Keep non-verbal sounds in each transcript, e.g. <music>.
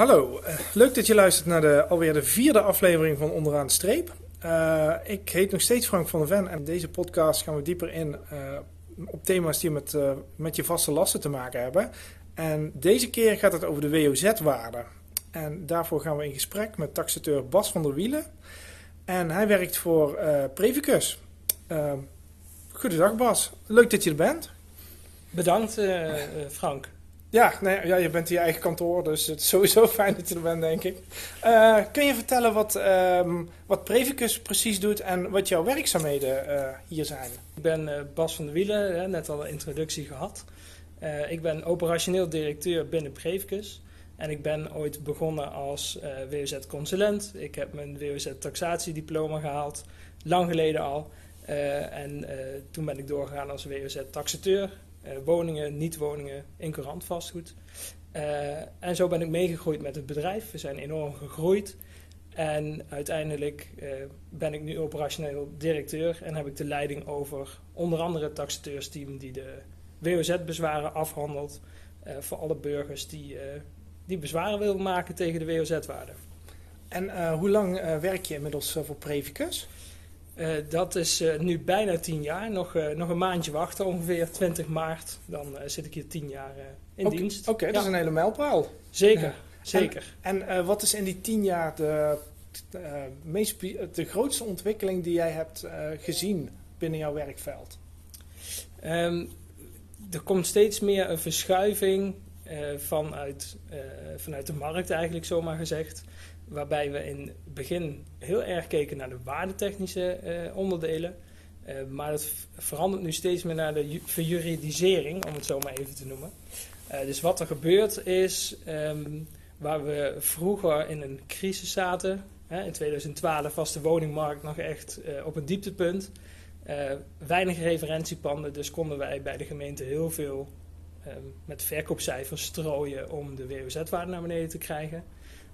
Hallo, eh, leuk dat je luistert naar de, alweer de vierde aflevering van Onderaan de Streep. Uh, ik heet nog steeds Frank van der Ven en in deze podcast gaan we dieper in uh, op thema's die met, met je vaste lasten te maken hebben. En deze keer gaat het over de WOZ-waarde. En daarvoor gaan we in gesprek met taxateur Bas van der Wielen. En hij werkt voor Previcus. goedendag Bas, leuk dat je er bent. Bedankt Frank. Ja, ja, je bent in je eigen kantoor, dus het is sowieso <laughs> fijn dat je er bent, denk ik. Uh, kun je vertellen wat, um, wat Previcus precies doet en wat jouw werkzaamheden uh, hier zijn? Ik ben uh, Bas van der Wielen, hè, net al een introductie gehad. ik ben operationeel directeur binnen Previcus. En ik ben ooit begonnen als WOZ-consulent. Ik heb mijn WOZ-taxatiediploma gehaald, lang geleden al. en toen ben ik doorgegaan als WOZ-taxateur. Uh, woningen, niet-woningen, incurrant vastgoed. Uh, en zo ben ik meegegroeid met het bedrijf. We zijn enorm gegroeid. En uiteindelijk uh, ben ik nu operationeel directeur en heb ik de leiding over onder andere het taxateursteam die de WOZ-bezwaren afhandelt voor alle burgers die, die bezwaren willen maken tegen de WOZ-waarde. En hoe lang werk je inmiddels voor Previcus? Uh, dat is uh, nu bijna tien jaar. Nog, uh, nog een maandje wachten, ongeveer 20 maart. Dan zit ik hier tien jaar in okay, dienst. Oké, okay, dat is een hele mijlpaal. Zeker, ja. zeker. En, en wat is in die tien jaar de, meest, de grootste ontwikkeling die jij hebt gezien binnen jouw werkveld? Um, er komt steeds meer een verschuiving vanuit, vanuit de markt, eigenlijk zomaar gezegd waarbij we in het begin heel erg keken naar de waardetechnische eh, onderdelen. Uh, maar het verandert nu steeds meer naar de verjuridisering, om het zo maar even te noemen. Uh, dus wat er gebeurt is, um, waar we vroeger in een crisis zaten, hè, in 2012 was de woningmarkt nog echt op een dieptepunt. weinig referentiepanden, dus konden wij bij de gemeente heel veel um, met verkoopcijfers strooien om de WOZ-waarde naar beneden te krijgen.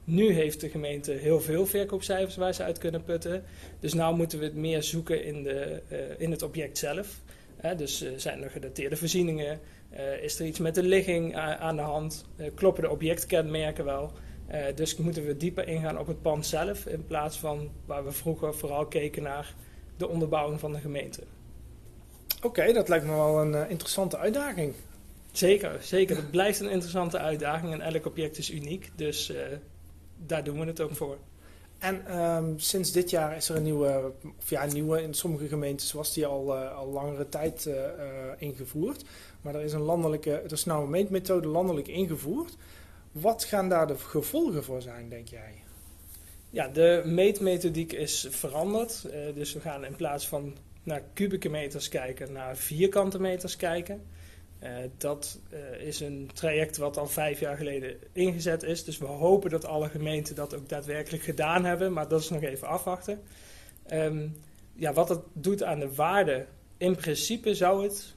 Nu heeft de gemeente heel veel verkoopcijfers waar ze uit kunnen putten. Dus nu moeten we het meer zoeken in, de, uh, in het object zelf. dus uh, zijn er gedateerde voorzieningen? Uh, is er iets met de ligging aan de hand? kloppen de objectkenmerken wel? dus moeten we dieper ingaan op het pand zelf in plaats van waar we vroeger vooral keken naar de onderbouwing van de gemeente. Oké, okay, dat lijkt me wel een interessante uitdaging. Zeker, zeker. Het blijft een interessante uitdaging en elk object is uniek. Dus daar doen we het ook voor. En um, sinds dit jaar is er een nieuwe, of ja, nieuwe in sommige gemeentes was die al, uh, al langere tijd uh, uh, ingevoerd. Maar er is een landelijke, er is nou een meetmethode landelijk ingevoerd. Wat gaan daar de gevolgen voor zijn, denk jij? Ja, de meetmethodiek is veranderd. dus we gaan in plaats van naar kubieke meters kijken, naar vierkante meters kijken. Uh, dat uh, is een traject wat al vijf jaar geleden ingezet is. Dus we hopen dat alle gemeenten dat ook daadwerkelijk gedaan hebben. Maar dat is nog even afwachten. Um, ja, wat het doet aan de waarde. In principe zou het,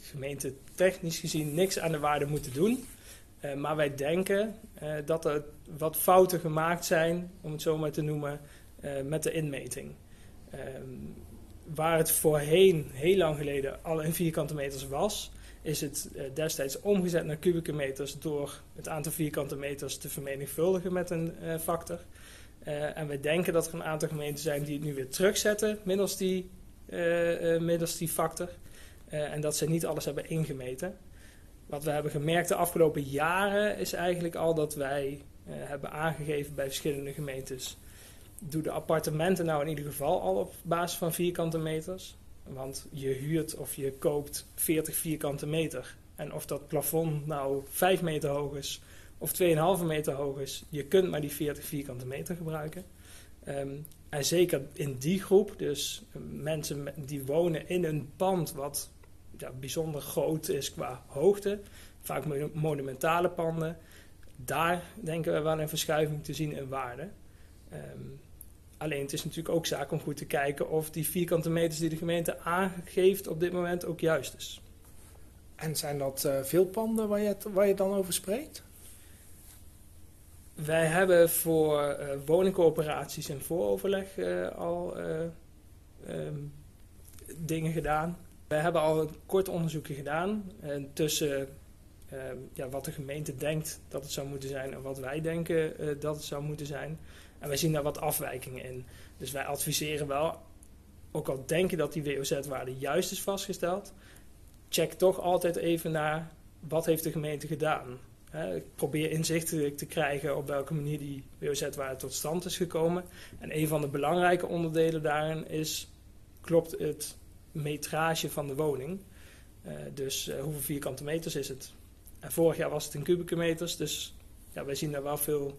gemeente technisch gezien, niks aan de waarde moeten doen. Uh, maar wij denken dat er wat fouten gemaakt zijn, om het zo maar te noemen, met de inmeting. Um, waar het voorheen, heel lang geleden, al in vierkante meters was is het uh, destijds omgezet naar kubieke meters door het aantal vierkante meters te vermenigvuldigen met een uh, factor. Uh, en we denken dat er een aantal gemeenten zijn die het nu weer terugzetten middels die, middels die factor. en dat ze niet alles hebben ingemeten. Wat we hebben gemerkt de afgelopen jaren is eigenlijk al dat wij hebben aangegeven bij verschillende gemeentes. Doe de appartementen nou in ieder geval al op basis van vierkante meters. Want je huurt of je koopt 40 vierkante meter. En of dat plafond nou 5 meter hoog is of 2,5 meter hoog is, je kunt maar die 40 vierkante meter gebruiken. Um, en zeker in die groep, dus mensen die wonen in een pand wat ja, bijzonder groot is qua hoogte, vaak monumentale panden, daar denken we wel een verschuiving te zien in waarde. Um, Alleen het is natuurlijk ook zaak om goed te kijken of die vierkante meters die de gemeente aangeeft op dit moment ook juist is. En zijn dat uh, veel panden waar je, waar je dan over spreekt? Wij hebben voor uh, woningcoöperaties en vooroverleg uh, al um, dingen gedaan. Wij hebben al een kort onderzoekje gedaan tussen ehm, ja, wat de gemeente denkt dat het zou moeten zijn en wat wij denken eh, dat het zou moeten zijn. En wij zien daar wat afwijkingen in. Dus wij adviseren wel, ook al denken dat die WOZ-waarde juist is vastgesteld, check toch altijd even naar wat heeft de gemeente gedaan. Probeer inzichtelijk te krijgen op welke manier die WOZ-waarde tot stand is gekomen. En een van de belangrijke onderdelen daarin is, klopt het metrage van de woning? Uh, dus uh, hoeveel vierkante meters is het? En vorig jaar was het in kubieke meters, dus ja, wij zien daar wel veel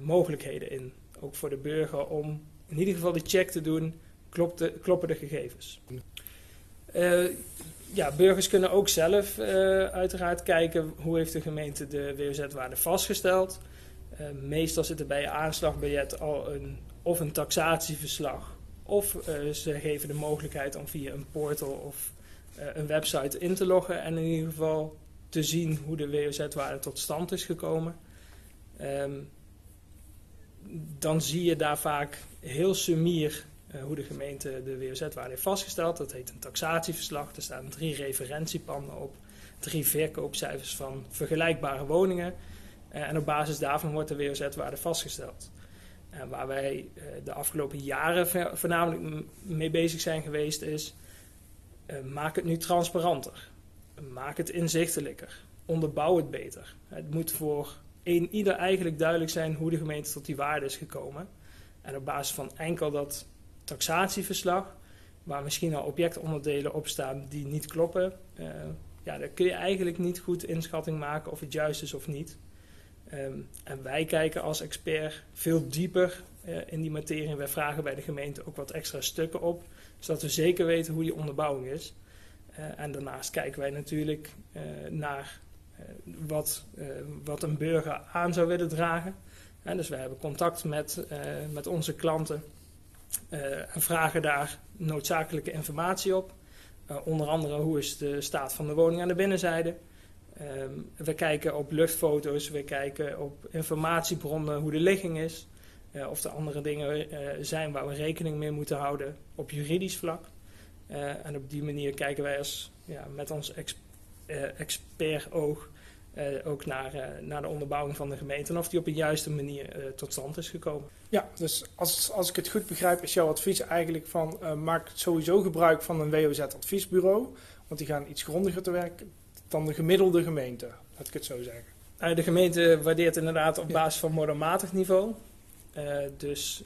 mogelijkheden in. Ook voor de burger om in ieder geval de check te doen, klopt de, kloppen de gegevens. ja, burgers kunnen ook zelf uiteraard kijken hoe heeft de gemeente de WOZ-waarde vastgesteld. meestal zit er bij je aanslagbiljet al een, of een taxatieverslag of ze geven de mogelijkheid om via een portal of uh, een website in te loggen en in ieder geval te zien hoe de WOZ-waarde tot stand is gekomen. Um, dan zie je daar vaak heel sumier uh, hoe de gemeente de WOZ-waarde heeft vastgesteld. Dat heet een taxatieverslag. Er staan drie referentiepanden op, drie verkoopcijfers van vergelijkbare woningen. Uh, en op basis daarvan wordt de WOZ-waarde vastgesteld. En waar wij de afgelopen jaren voornamelijk mee bezig zijn geweest is maak het nu transparanter. Maak het inzichtelijker. Onderbouw het beter. Het moet voor een ieder eigenlijk duidelijk zijn hoe de gemeente tot die waarde is gekomen. En op basis van enkel dat taxatieverslag, waar misschien al objectonderdelen op staan die niet kloppen, uh, ja, dan kun je eigenlijk niet goed inschatting maken of het juist is of niet. Um, en wij kijken als expert veel dieper uh, in die materie. Wij vragen bij de gemeente ook wat extra stukken op zodat we zeker weten hoe die onderbouwing is. Uh, en daarnaast kijken wij natuurlijk naar wat, wat een burger aan zou willen dragen. En dus we hebben contact met, met onze klanten en vragen daar noodzakelijke informatie op. onder andere hoe is de staat van de woning aan de binnenzijde. Um, we kijken op luchtfoto's, we kijken op informatiebronnen hoe de ligging is. Of er andere dingen zijn waar we rekening mee moeten houden op juridisch vlak. En op die manier kijken wij als, ja, met ons ex, expert-oog ook naar, naar de onderbouwing van de gemeente en of die op een juiste manier tot stand is gekomen. Ja, dus als, als ik het goed begrijp, is jouw advies eigenlijk van maak sowieso gebruik van een WOZ-adviesbureau, want die gaan iets grondiger te werk dan de gemiddelde gemeente, laat ik het zo zeggen. de gemeente waardeert inderdaad op basis van modelmatig niveau. Dus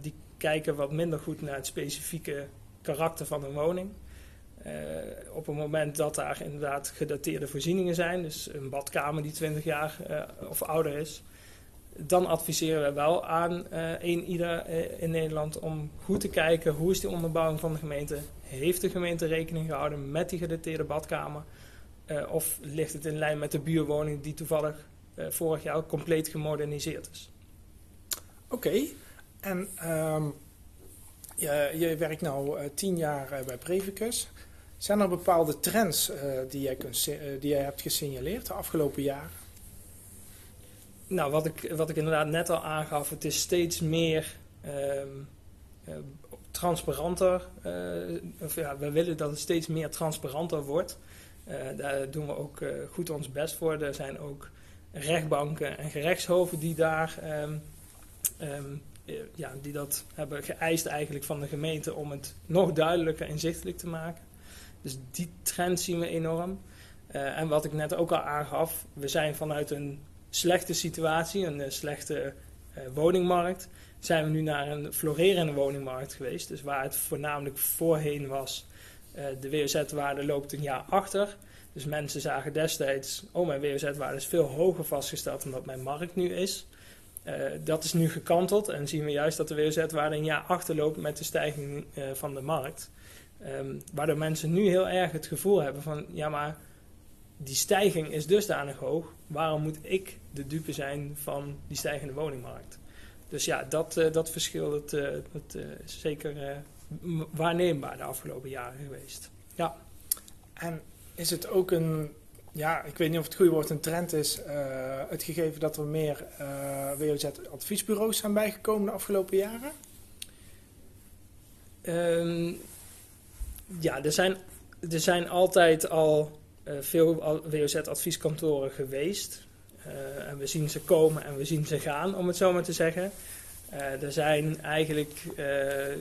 die kijken wat minder goed naar het specifieke karakter van een woning. Uh, op het moment dat daar inderdaad gedateerde voorzieningen zijn, dus een badkamer die 20 jaar of ouder is, dan adviseren we wel aan een ieder in Nederland om goed te kijken hoe is die onderbouwing van de gemeente. Heeft de gemeente rekening gehouden met die gedateerde badkamer? of ligt het in lijn met de buurwoning die toevallig vorig jaar compleet gemoderniseerd is? Oké, en um, je, je, werkt nu uh, tien jaar uh, bij Previcus. Zijn er bepaalde trends uh, die, jij kunt, die jij hebt gesignaleerd de afgelopen jaren? Nou, wat ik, wat ik inderdaad net al aangaf, het is steeds meer um, transparanter. of ja, we willen dat het steeds meer transparanter wordt. daar doen we ook goed ons best voor. Er zijn ook rechtbanken en gerechtshoven die daar um, Um, ja, die dat hebben geëist eigenlijk van de gemeente om het nog duidelijker inzichtelijk te maken. Dus die trend zien we enorm. Uh, en wat ik net ook al aangaf, we zijn vanuit een slechte situatie, een uh, slechte uh, woningmarkt, zijn we nu naar een florerende woningmarkt geweest. Dus waar het voornamelijk voorheen was, de WOZ-waarde loopt een jaar achter. Dus mensen zagen destijds, oh mijn WOZ-waarde is veel hoger vastgesteld dan dat mijn markt nu is. Dat is nu gekanteld en zien we juist dat de WOZ-waarde een jaar achterloopt met de stijging van de markt. Um, waardoor mensen nu heel erg het gevoel hebben van, ja maar die stijging is dusdanig hoog, waarom moet ik de dupe zijn van die stijgende woningmarkt? Dus ja, dat, uh, dat verschil dat, dat is zeker waarneembaar de afgelopen jaren geweest. Ja. En is het ook een ja, ik weet niet of het goede woord een trend is. Het gegeven dat er meer WOZ-adviesbureaus zijn bijgekomen de afgelopen jaren? Um, ja, er zijn, er zijn altijd al veel WOZ-advieskantoren geweest. en we zien ze komen en we zien ze gaan, om het zo maar te zeggen. er zijn eigenlijk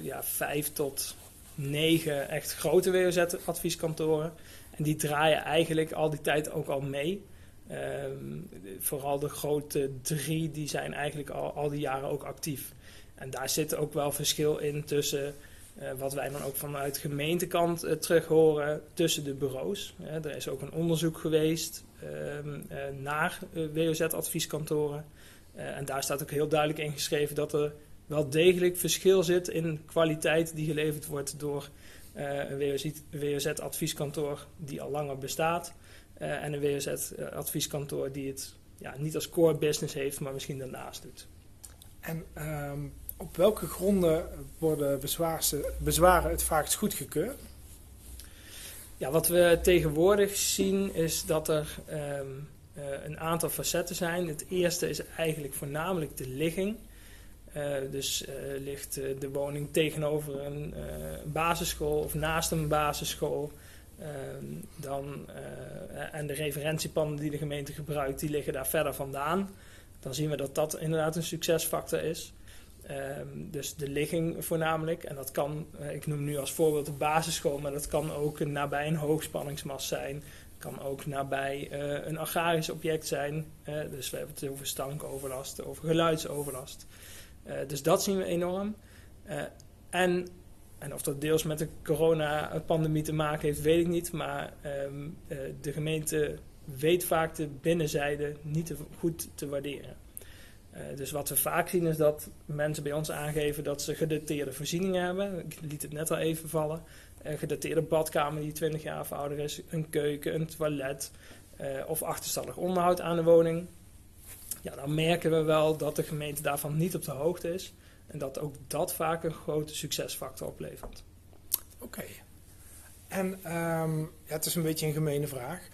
ja, vijf tot negen echt grote WOZ-advieskantoren. En die draaien eigenlijk al die tijd ook al mee. Ehm, vooral de grote drie, die zijn eigenlijk al, al die jaren ook actief. En daar zit ook wel verschil in tussen uh, wat wij dan ook vanuit gemeentekant uh, terug horen tussen de bureaus. Er is ook een onderzoek geweest ehm, naar WOZ-advieskantoren. en daar staat ook heel duidelijk in geschreven dat er wel degelijk verschil zit in kwaliteit die geleverd wordt door een WOZ-advieskantoor die al langer bestaat. en een WOZ-advieskantoor die het ja, niet als core business heeft, maar misschien daarnaast doet. En um, op welke gronden worden bezwaren het vaakst goedgekeurd? Ja, wat we tegenwoordig zien is dat er um, uh, een aantal facetten zijn. Het eerste is eigenlijk voornamelijk de ligging. Uh, dus uh, ligt de woning tegenover een basisschool of naast een basisschool. Ehm, dan, en de referentiepanden die de gemeente gebruikt, die liggen daar verder vandaan. Dan zien we dat dat inderdaad een succesfactor is. Um, dus de ligging voornamelijk. En dat kan, uh, ik noem nu als voorbeeld de basisschool, maar dat kan ook nabij een hoogspanningsmast zijn. Kan ook nabij uh, een agrarisch object zijn. Uh, dus we hebben het over stankoverlast, over geluidsoverlast. dus dat zien we enorm. en, en of dat deels met de coronapandemie te maken heeft, weet ik niet. Maar um, de gemeente weet vaak de binnenzijde niet goed te waarderen. Uh, dus wat we vaak zien is dat mensen bij ons aangeven dat ze gedateerde voorzieningen hebben. Ik liet het net al even vallen. Een gedateerde badkamer die 20 jaar of ouder is, een keuken, een toilet uh, of achterstallig onderhoud aan de woning. Ja, dan merken we wel dat de gemeente daarvan niet op de hoogte is. En dat ook dat vaak een grote succesfactor oplevert. Oké. En um, ja, het is een beetje een gemene vraag.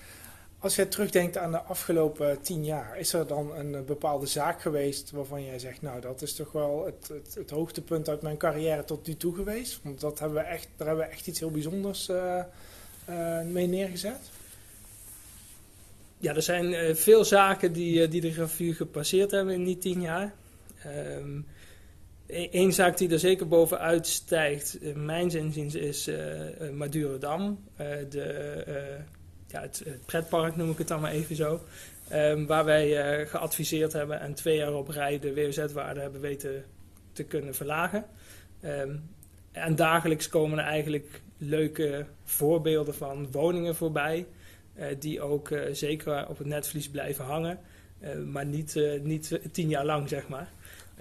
Als je terugdenkt aan de afgelopen tien jaar, is er dan een eh, bepaalde zaak geweest waarvan jij zegt, nou dat is toch wel het, het, het hoogtepunt uit mijn carrière tot nu toe geweest? Want dat hebben we echt, daar hebben we echt iets heel bijzonders uh, uh, mee neergezet. Ja, er zijn uh, veel zaken die, die de revue gepasseerd hebben in die tien jaar. Eén zaak die er zeker bovenuit stijgt, mijn zinziens, is Madurodam. de ja, het, pretpark noem ik het dan maar even zo. Um, waar wij uh, geadviseerd hebben en twee jaar op rij de WOZ-waarde hebben weten te kunnen verlagen. Um, en dagelijks komen er eigenlijk leuke voorbeelden van woningen voorbij. Uh, die ook uh, zeker op het netvlies blijven hangen. maar niet, niet tien jaar lang, zeg maar.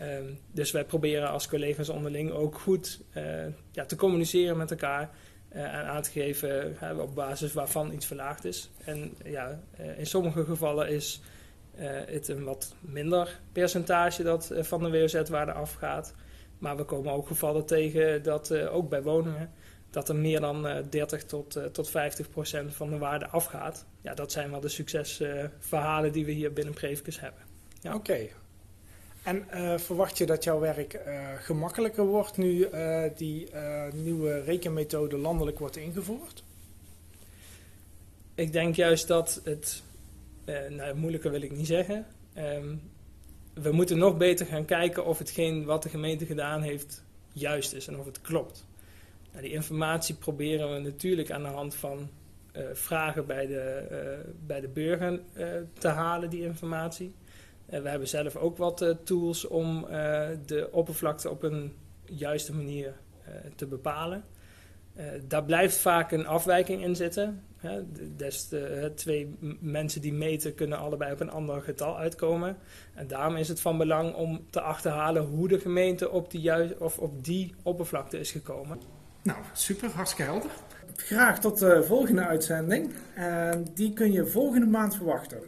Um, dus wij proberen als collega's onderling ook goed ja, te communiceren met elkaar. Uh, aan te geven op basis waarvan iets verlaagd is. En ja, uh, in sommige gevallen is het een wat minder percentage dat van de WOZ-waarde afgaat. Maar we komen ook gevallen tegen dat ook bij woningen dat er meer dan 30 tot, tot 50 procent van de waarde afgaat. Ja, dat zijn wel de succesverhalen die we hier binnen Previcus hebben. Ja. Oké. En uh, verwacht je dat jouw werk uh, gemakkelijker wordt nu uh, die nieuwe rekenmethode landelijk wordt ingevoerd? Ik denk juist dat het, nou moeilijker wil ik niet zeggen. Um, we moeten nog beter gaan kijken of hetgeen wat de gemeente gedaan heeft juist is en of het klopt. Nou, die informatie proberen we natuurlijk aan de hand van vragen bij de, bij de burger te halen, die informatie. Uh, we hebben zelf ook wat uh, tools om uh, de oppervlakte op een juiste manier te bepalen. daar blijft vaak een afwijking in zitten. Hè. Des de, twee mensen die meten kunnen allebei op een ander getal uitkomen. En daarom is het van belang om te achterhalen hoe de gemeente op die, of op die oppervlakte is gekomen. Nou, super, hartstikke helder. Graag tot de volgende uitzending. En die kun je volgende maand verwachten.